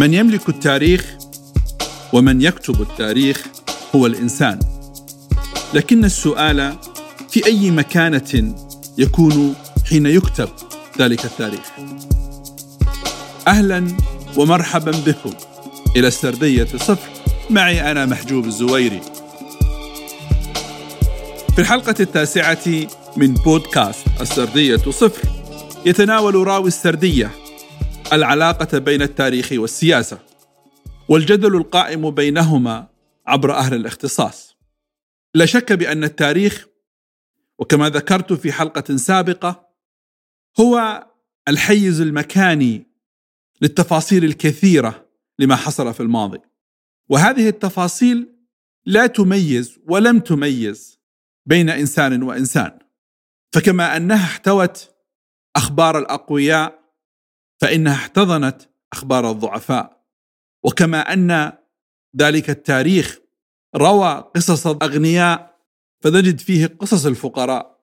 من يملك التاريخ ومن يكتب التاريخ هو الإنسان. لكن السؤال في أي مكانة يكون حين يكتب ذلك التاريخ؟ أهلا ومرحبا بكم. إلى السردية صفر معي أنا محجوب الزويري. في الحلقة التاسعة من بودكاست السردية صفر يتناول راوي السردية العلاقة بين التاريخ والسياسة والجدل القائم بينهما عبر أهل الاختصاص. لا شك بأن التاريخ وكما ذكرت في حلقة سابقة هو الحيز المكاني للتفاصيل الكثيرة لما حصل في الماضي. وهذه التفاصيل لا تميز ولم تميز بين إنسان وإنسان. فكما أنها احتوت أخبار الأقوياء فانها احتضنت أخبار الضعفاء. وكما أن ذلك التاريخ روى قصص الأغنياء فنجد فيه قصص الفقراء.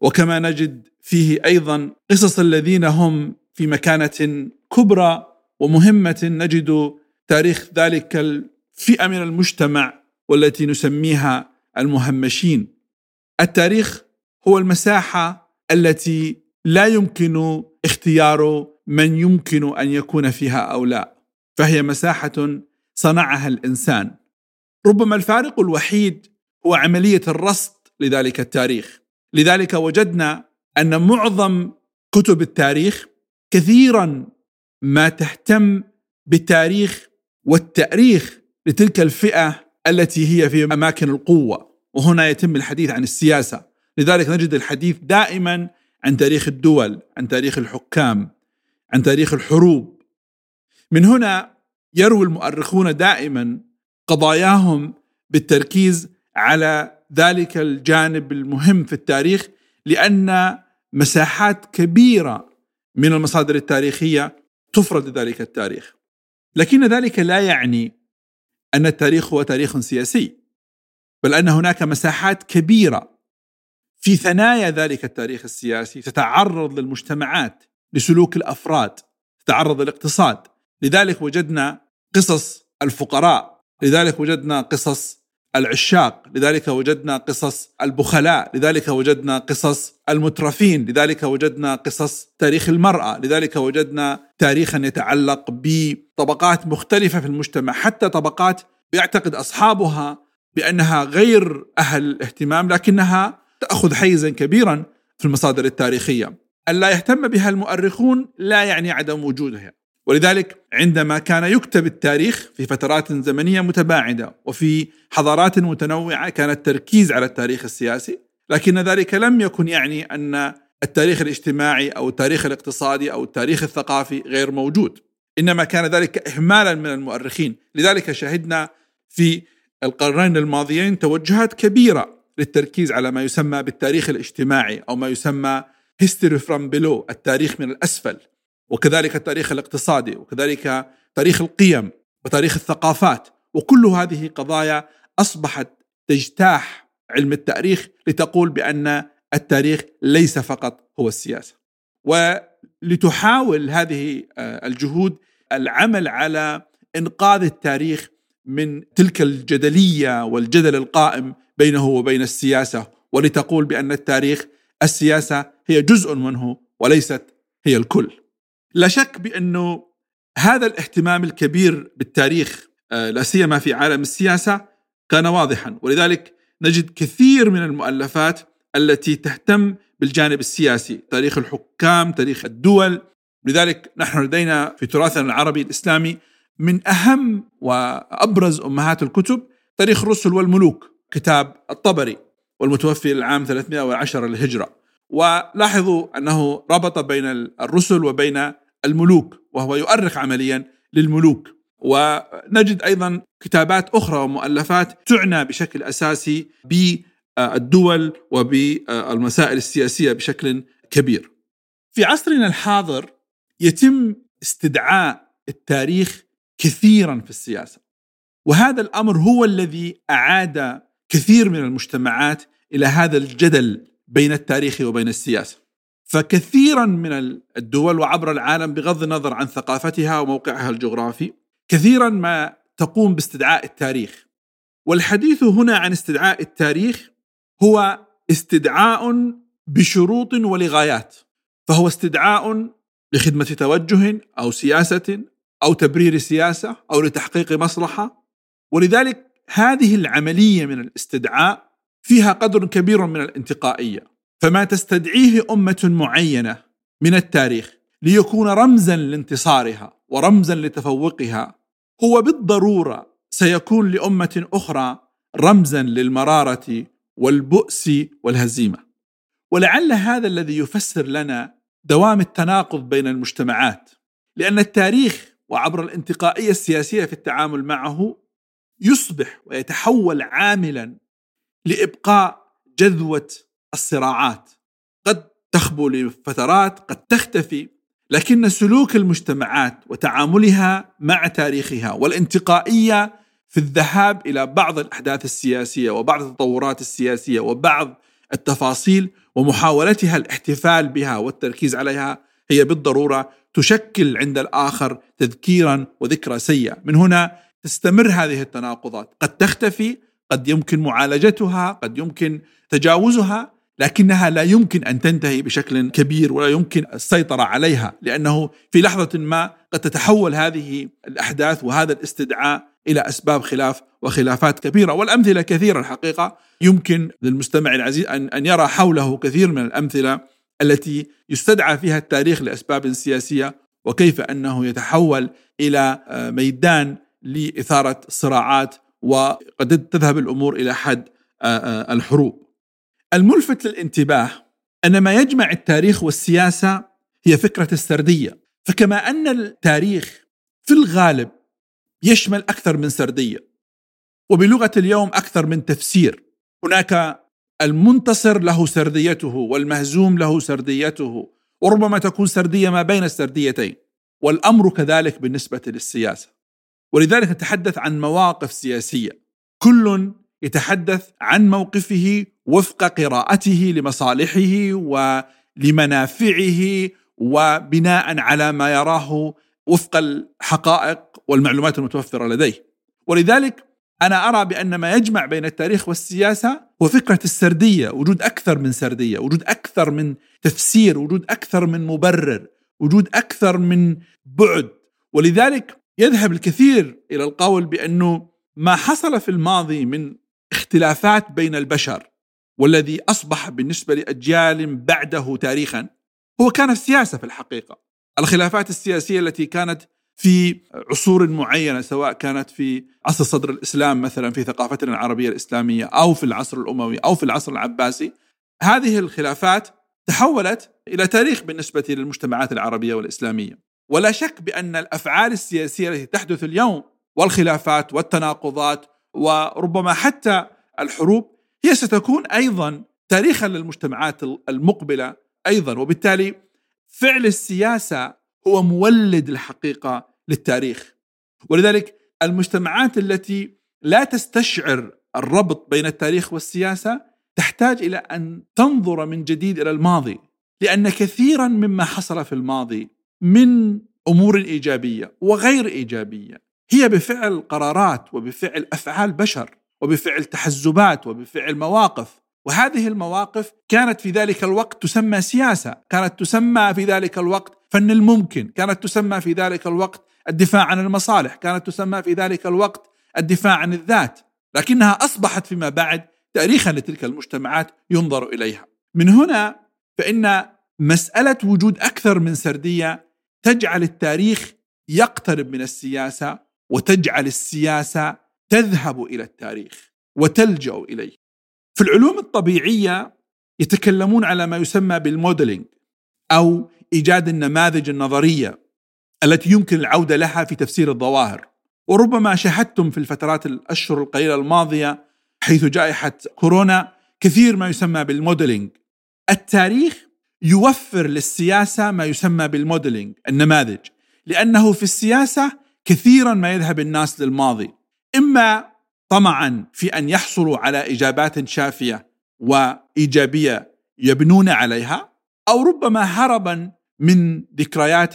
وكما نجد فيه أيضا قصص الذين هم في مكانة كبرى ومهمة. نجد تاريخ ذلك الفئة من المجتمع والتي نسميها المهمشين. التاريخ هو المساحة التي لا يمكن اختيار من يمكن أن يكون فيها أو لا. فهي مساحة صنعها الإنسان. ربما الفارق الوحيد هو عملية الرصد لذلك التاريخ. لذلك وجدنا أن معظم كتب التاريخ كثيرا ما تهتم بالتاريخ والتأريخ لتلك الفئة التي هي في أماكن القوة. وهنا يتم الحديث عن السياسة. لذلك نجد الحديث دائما عن تاريخ الدول عن تاريخ الحكام. عن تاريخ الحروب. من هنا يروي المؤرخون دائما قضاياهم بالتركيز على ذلك الجانب المهم في التاريخ لأن مساحات كبيرة من المصادر التاريخية تفرد ذلك التاريخ. لكن ذلك لا يعني أن التاريخ هو تاريخ سياسي بل أن هناك مساحات كبيرة في ثنايا ذلك التاريخ السياسي تتعرض للمجتمعات لسلوك الأفراد تتعرض للاقتصاد. لذلك وجدنا قصص الفقراء لذلك وجدنا قصص العشاق لذلك وجدنا قصص البخلاء لذلك وجدنا قصص المترفين لذلك وجدنا قصص تاريخ المرأة لذلك وجدنا تاريخا يتعلق بطبقات مختلفة في المجتمع. حتى طبقات يعتقد أصحابها بأنها غير أهل الاهتمام لكنها تأخذ حيزا كبيرا في المصادر التاريخية. ألا يهتم بها المؤرخون لا يعني عدم وجودها. ولذلك عندما كان يكتب التاريخ في فترات زمنية متباعدة وفي حضارات متنوعة كان التركيز على التاريخ السياسي لكن ذلك لم يكن يعني أن التاريخ الاجتماعي أو التاريخ الاقتصادي أو التاريخ الثقافي غير موجود. إنما كان ذلك اهمالا من المؤرخين. لذلك شهدنا في القرنين الماضيين توجهات كبيرة للتركيز على ما يسمى بالتاريخ الاجتماعي أو ما يسمى history from below التاريخ من الأسفل وكذلك التاريخ الاقتصادي وكذلك تاريخ القيم وتاريخ الثقافات وكل هذه قضايا أصبحت تجتاح علم التاريخ لتقول بأن التاريخ ليس فقط هو السياسة. ولتحاول هذه آه، الجهود العمل على إنقاذ التاريخ من تلك الجدلية والجدل القائم بينه وبين السياسة ولتقول بأن التاريخ السياسة هي جزء منه وليست هي الكل. لا شك بأنه هذا الاهتمام الكبير بالتاريخ آه، لا سيما في عالم السياسة كان واضحا. ولذلك نجد كثير من المؤلفات التي تهتم بالجانب السياسي تاريخ الحكام تاريخ الدول. لذلك نحن لدينا في تراثنا العربي الإسلامي من أهم وأبرز أمهات الكتب تاريخ الرسل والملوك كتاب الطبري. والمتوفي العام 310 للهجرة ولاحظوا أنه ربط بين الرسل وبين الملوك وهو يؤرخ عمليا للملوك ونجد أيضا كتابات أخرى ومؤلفات تعنى بشكل أساسي بالدول وبالمسائل السياسية بشكل كبير. في عصرنا الحاضر يتم استدعاء التاريخ كثيرا في السياسة. وهذا الأمر هو الذي أعاد كثير من المجتمعات إلى هذا الجدل بين التاريخ وبين السياسة. فكثيرا من الدول وعبر العالم بغض النظر عن ثقافتها وموقعها الجغرافي كثيرا ما تقوم باستدعاء التاريخ. والحديث هنا عن استدعاء التاريخ هو استدعاء بشروط ولغايات. فهو استدعاء لخدمة توجه أو سياسة أو تبرير سياسة أو لتحقيق مصلحة. ولذلك هذه العملية من الاستدعاء فيها قدر كبير من الانتقائية. فما تستدعيه أمة معينة من التاريخ ليكون رمزا لانتصارها ورمزا لتفوقها هو بالضرورة سيكون لأمة أخرى رمزا للمرارة والبؤس والهزيمة. ولعل هذا الذي يفسر لنا دوام التناقض بين المجتمعات لأن التاريخ وعبر الانتقائية السياسية في التعامل معه يصبح ويتحول عاملا لإبقاء جذوة الصراعات. قد تخبو لفترات قد تختفي لكن سلوك المجتمعات وتعاملها مع تاريخها والانتقائية في الذهاب إلى بعض الأحداث السياسية وبعض التطورات السياسية وبعض التفاصيل ومحاولتها الاحتفال بها والتركيز عليها هي بالضرورة تشكل عند الآخر تذكيرا وذكرى سيئة، من هنا تستمر هذه التناقضات، قد تختفي، قد يمكن معالجتها، قد يمكن تجاوزها، لكنها لا يمكن أن تنتهي بشكل كبير ولا يمكن السيطرة عليها، لأنه في لحظة ما قد تتحول هذه الأحداث وهذا الاستدعاء إلى أسباب خلاف وخلافات كبيرة. والأمثلة كثيرة الحقيقة. يمكن للمستمع العزيز ان أن يرى حوله كثير من الأمثلة التي يستدعى فيها التاريخ لأسباب سياسية وكيف أنه يتحول إلى آه، ميدان لإثارة صراعات وقد تذهب الأمور إلى حد الحروب. الملفت للانتباه أن ما يجمع التاريخ والسياسة هي فكرة السردية، فكما أن التاريخ في الغالب يشمل أكثر من سردية وبلغة اليوم أكثر من تفسير. هناك المنتصر له سرديته والمهزوم له سرديته وربما تكون سردية ما بين السرديتين والأمر كذلك بالنسبة للسياسة. ولذلك نتحدث عن مواقف سياسية. كل يتحدث عن موقفه وفق قراءته لمصالحه ولمنافعه وبناء على ما يراه وفق الحقائق والمعلومات المتوفرة لديه. ولذلك أنا أرى بأن ما يجمع بين التاريخ والسياسة هو فكرة السردية وجود أكثر من سردية وجود أكثر من تفسير وجود أكثر من مبرر وجود أكثر من بعد. ولذلك يذهب الكثير إلى القول بأنه ما حصل في الماضي من اختلافات بين البشر والذي أصبح بالنسبة لأجيال بعده تاريخا هو كان السياسة في الحقيقة. الخلافات السياسية التي كانت في عصور معينة سواء كانت في عصر صدر الإسلام مثلا في ثقافتنا العربية الإسلامية أو في العصر الأموي أو في العصر العباسي هذه الخلافات تحولت إلى تاريخ بالنسبة للمجتمعات العربية والإسلامية. ولا شك بأن الأفعال السياسية التي تحدث اليوم والخلافات والتناقضات وربما حتى الحروب هي ستكون أيضا تاريخا للمجتمعات المقبلة أيضا. وبالتالي فعل السياسة هو مولد الحقيقة للتاريخ. ولذلك المجتمعات التي لا تستشعر الربط بين التاريخ والسياسة تحتاج إلى أن تنظر من جديد إلى الماضي لأن كثيرا مما حصل في الماضي من أمور إيجابية وغير إيجابية هي بفعل قرارات وبفعل أفعال بشر وبفعل تحزبات وبفعل مواقف وهذه المواقف كانت في ذلك الوقت تسمى سياسة، كانت تسمى في ذلك الوقت فن الممكن، كانت تسمى في ذلك الوقت الدفاع عن المصالح، كانت تسمى في ذلك الوقت الدفاع عن الذات، لكنها أصبحت فيما بعد تاريخا لتلك المجتمعات ينظر إليها. من هنا فإن مسألة وجود أكثر من سردية تجعل التاريخ يقترب من السياسة وتجعل السياسة تذهب إلى التاريخ وتلجأ إليه. في العلوم الطبيعية يتكلمون على ما يسمى بال modelling أو إيجاد النماذج النظرية التي يمكن العودة لها في تفسير الظواهر وربما شاهدتم في الفترات الأشهر القليلة الماضية حيث جائحة كورونا كثير ما يسمى بال modelling التاريخ يوفر للسياسة ما يسمى بالموديلينج النماذج. لأنه في السياسة كثيرا ما يذهب الناس للماضي. إما طمعا في أن يحصلوا على إجابات شافية وإيجابية يبنون عليها أو ربما هربا من ذكريات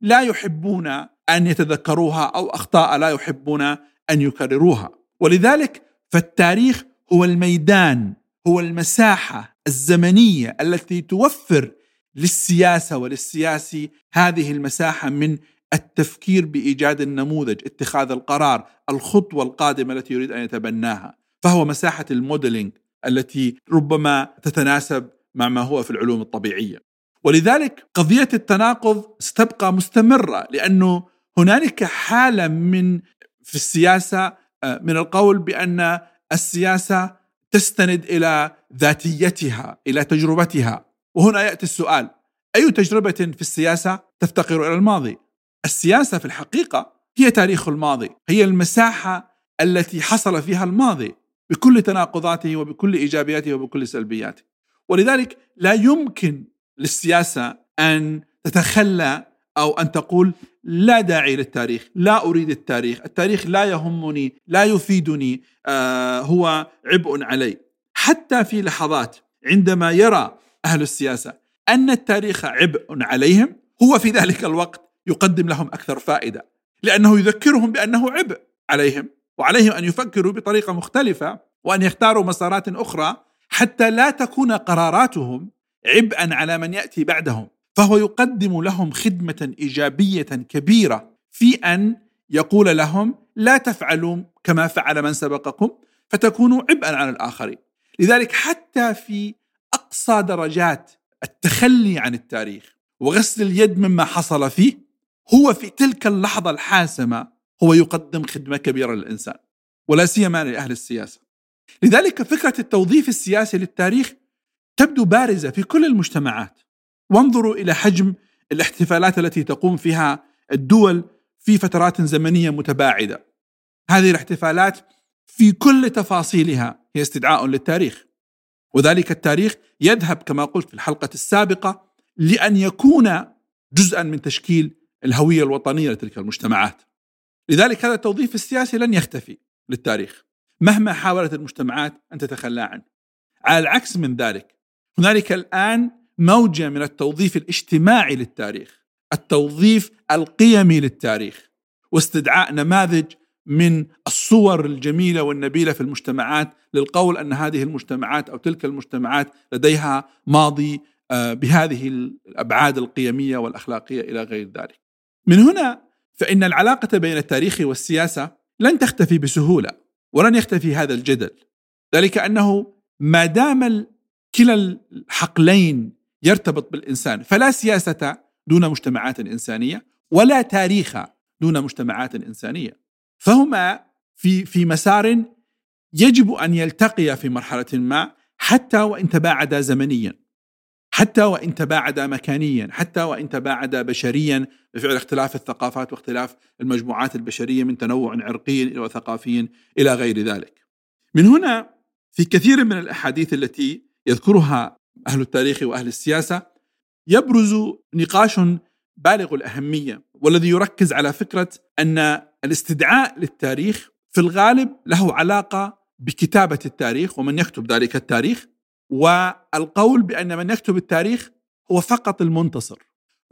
لا يحبون أن يتذكروها أو أخطاء لا يحبون أن يكرروها. ولذلك فالتاريخ هو الميدان هو المساحة الزمنية التي توفر للسياسة وللسياسي هذه المساحة من التفكير بإيجاد النموذج، اتخاذ القرار، الخطوة القادمة التي يريد أن يتبناها، فهو مساحة الموديلينج التي ربما تتناسب مع ما هو في العلوم الطبيعية. ولذلك قضية التناقض ستبقى مستمرة لأنه هنالك حالة من في السياسة آه، من القول بأن السياسة تستند إلى ذاتيتها، إلى تجربتها، وهنا يأتي السؤال: أي تجربة في السياسة تفتقر إلى الماضي؟ السياسة في الحقيقة هي تاريخ الماضي، هي المساحة التي حصل فيها الماضي بكل تناقضاته وبكل إيجابياته وبكل سلبياته. ولذلك لا يمكن للسياسة أن تتخلى أو أن تقول لا داعي للتاريخ، لا أريد التاريخ، التاريخ لا يهمني، لا يفيدني، آه هو عبء علي. حتى في لحظات عندما يرى أهل السياسة أن التاريخ عبء عليهم، هو في ذلك الوقت يقدم لهم أكثر فائدة، لأنه يذكرهم بأنه عبء عليهم، وعليهم أن يفكروا بطريقة مختلفة وأن يختاروا مسارات أخرى حتى لا تكون قراراتهم عبئا على من يأتي بعدهم. فهو يقدم لهم خدمة إيجابية كبيرة في أن يقول لهم لا تفعلوا كما فعل من سبقكم فتكونوا عبئا على الآخرين. لذلك حتى في أقصى درجات التخلي عن التاريخ وغسل اليد مما حصل فيه هو في تلك اللحظة الحاسمة هو يقدم خدمة كبيرة للإنسان ولا سيما لأهل السياسة. لذلك فكرة التوظيف السياسي للتاريخ تبدو بارزة في كل المجتمعات. وانظروا إلى حجم الاحتفالات التي تقوم فيها الدول في فترات زمنية متباعدة. هذه الاحتفالات في كل تفاصيلها هي استدعاء للتاريخ. وذلك التاريخ يذهب كما قلت في الحلقة السابقة لأن يكون جزءا من تشكيل الهوية الوطنية لتلك المجتمعات. لذلك هذا التوظيف السياسي لن يختفي للتاريخ مهما حاولت المجتمعات أن تتخلى عنه. على العكس من ذلك هنالك الآن موجة من التوظيف الاجتماعي للتاريخ التوظيف القيمي للتاريخ واستدعاء نماذج من الصور الجميلة والنبيلة في المجتمعات للقول أن هذه المجتمعات أو تلك المجتمعات لديها ماضي آه، بهذه الأبعاد القيمية والأخلاقية إلى غير ذلك. من هنا فإن العلاقة بين التاريخ والسياسة لن تختفي بسهولة ولن يختفي هذا الجدل ذلك أنه ما دام كلا الحقلين يرتبط بالإنسان فلا سياسة دون مجتمعات إنسانية ولا تاريخ دون مجتمعات إنسانية فهما في في مسار يجب أن يلتقيا في مرحلة ما حتى وإن تباعدا زمنيا حتى وإن تباعدا مكانيا حتى وإن تباعدا بشريا بفعل اختلاف الثقافات واختلاف المجموعات البشرية من تنوع عرقي وثقافي إلى غير ذلك. من هنا في كثير من الأحاديث التي يذكرها أهل التاريخ وأهل السياسة يبرز نقاش بالغ الأهمية والذي يركز على فكرة أن الاستدعاء للتاريخ في الغالب له علاقة بكتابة التاريخ ومن يكتب ذلك التاريخ والقول بأن من يكتب التاريخ هو فقط المنتصر.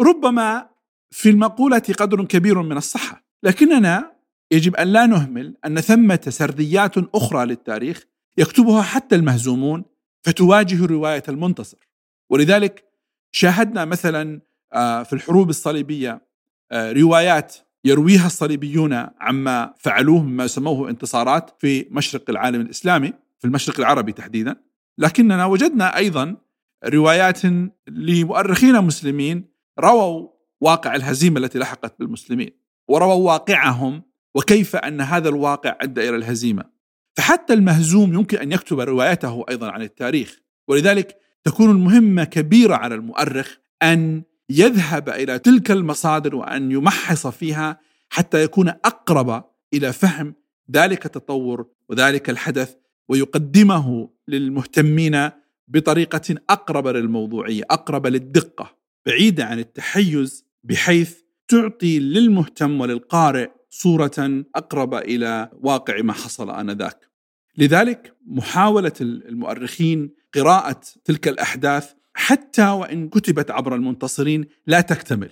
ربما في المقولة قدر كبير من الصحة لكننا يجب أن لا نهمل أن ثمة سرديات أخرى للتاريخ يكتبها حتى المهزومون فتواجه رواية المنتصر. ولذلك شاهدنا مثلا آه، في الحروب الصليبية آه، روايات يرويها الصليبيون عما فعلوه مما سموه انتصارات في مشرق العالم الإسلامي في المشرق العربي تحديدا. لكننا وجدنا أيضا روايات لمؤرخين مسلمين رووا واقع الهزيمة التي لحقت بالمسلمين ورووا واقعهم وكيف أن هذا الواقع أدى إلى الهزيمة. فحتى المهزوم يمكن أن يكتب روايته أيضا عن التاريخ ولذلك تكون المهمة كبيرة على المؤرخ أن يذهب إلى تلك المصادر وأن يمحص فيها حتى يكون أقرب إلى فهم ذلك التطور وذلك الحدث ويقدمه للمهتمين بطريقة أقرب للموضوعية، أقرب للدقة، بعيدة عن التحيز بحيث تعطي للمهتم وللقارئ صورة أقرب إلى واقع ما حصل آنذاك. لذلك محاولة المؤرخين قراءة تلك الأحداث حتى وإن كتبت عبر المنتصرين لا تكتمل.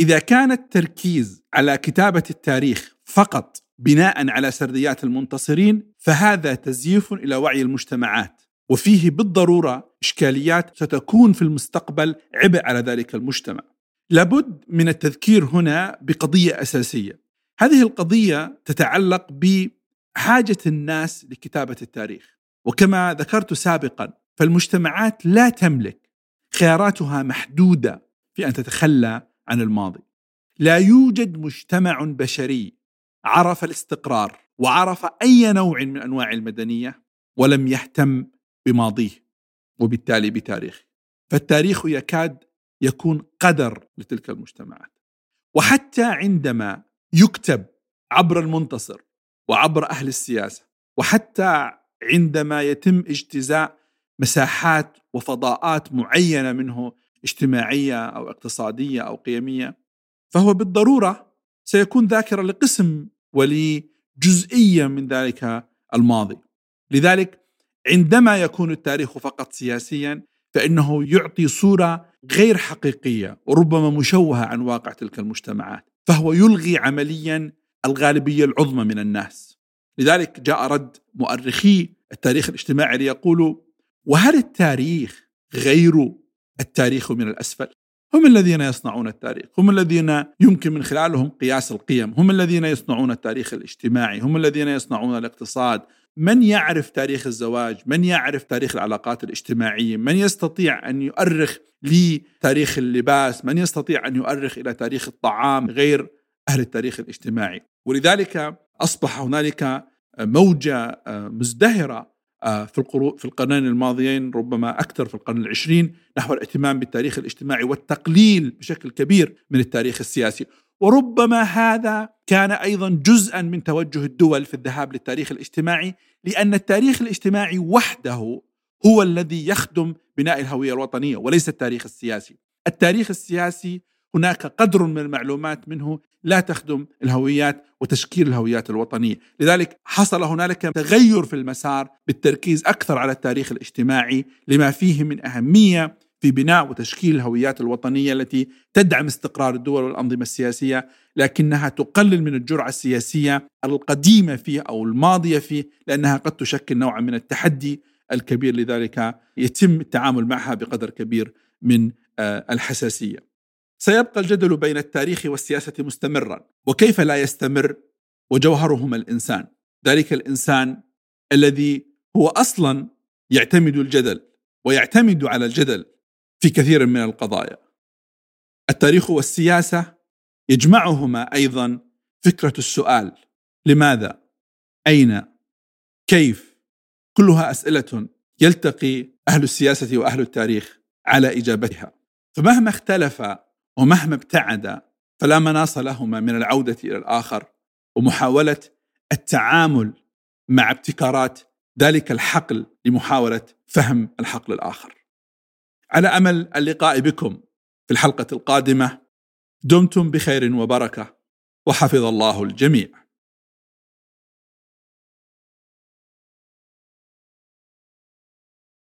إذا كان التركيز على كتابة التاريخ فقط بناء على سرديات المنتصرين فهذا تزييف إلى وعي المجتمعات وفيه بالضرورة إشكاليات ستكون في المستقبل عبء على ذلك المجتمع. لابد من التذكير هنا بقضية أساسية. هذه القضية تتعلق بحاجة الناس لكتابة التاريخ. وكما ذكرت سابقا فالمجتمعات لا تملك خياراتها محدودة في أن تتخلى عن الماضي. لا يوجد مجتمع بشري عرف الاستقرار وعرف أي نوع من أنواع المدنية ولم يهتم بماضيه وبالتالي بتاريخه. فالتاريخ يكاد يكون قدر لتلك المجتمعات. وحتى عندما يكتب عبر المنتصر وعبر أهل السياسة وحتى عندما يتم اجتزاء مساحات وفضاءات معينة منه اجتماعية أو اقتصادية أو قيمية فهو بالضرورة سيكون ذاكرة لقسم ولجزئيه من ذلك الماضي. لذلك عندما يكون التاريخ فقط سياسيا فإنه يعطي صورة غير حقيقية وربما مشوهة عن واقع تلك المجتمعات، فهو يلغي عمليا الغالبية العظمى من الناس. لذلك جاء رد مؤرخي التاريخ الاجتماعي ليقولوا: وهل التاريخ غير التاريخ من الأسفل؟ هم الذين يصنعون التاريخ هم الذين يمكن من خلالهم قياس القيم هم الذين يصنعون التاريخ الاجتماعي هم الذين يصنعون الاقتصاد. من يعرف تاريخ الزواج؟ من يعرف تاريخ العلاقات الاجتماعية؟ من يستطيع أن يؤرخ لتاريخ اللباس؟ من يستطيع أن يؤرخ إلى تاريخ الطعام غير أهل التاريخ الاجتماعي؟ ولذلك أصبح هنالك موجة مزدهرة آه، في القرون في القرنين الماضيين ربما أكثر في القرن العشرين نحو الاهتمام بالتاريخ الاجتماعي والتقليل بشكل كبير من التاريخ السياسي وربما هذا كان أيضا جزءا من توجه الدول في الذهاب للتاريخ الاجتماعي لأن التاريخ الاجتماعي وحده هو الذي يخدم بناء الهوية الوطنية وليس التاريخ السياسي. التاريخ السياسي هناك قدر من المعلومات منه لا تخدم الهويات وتشكيل الهويات الوطنية، لذلك حصل هنالك تغير في المسار بالتركيز أكثر على التاريخ الاجتماعي لما فيه من أهمية في بناء وتشكيل الهويات الوطنية التي تدعم استقرار الدول والأنظمة السياسية، لكنها تقلل من الجرعة السياسية القديمة فيه أو الماضية فيه، لأنها قد تشكل نوعا من التحدي الكبير لذلك يتم التعامل معها بقدر كبير من آه، الحساسية. سيبقى الجدل بين التاريخ والسياسة مستمرا وكيف لا يستمر وجوهرهما الإنسان؟ ذلك الإنسان الذي هو أصلا يعتمد الجدل ويعتمد على الجدل في كثير من القضايا. التاريخ والسياسة يجمعهما أيضا فكرة السؤال لماذا؟ أين؟ كيف؟ كلها أسئلة يلتقي أهل السياسة وأهل التاريخ على إجابتها. فمهما اختلف ومهما ابتعد فلا مناص لهما من العودة إلى الآخر ومحاولة التعامل مع ابتكارات ذلك الحقل لمحاولة فهم الحقل الآخر. على أمل اللقاء بكم في الحلقة القادمة دمتم بخير وبركة وحفظ الله الجميع.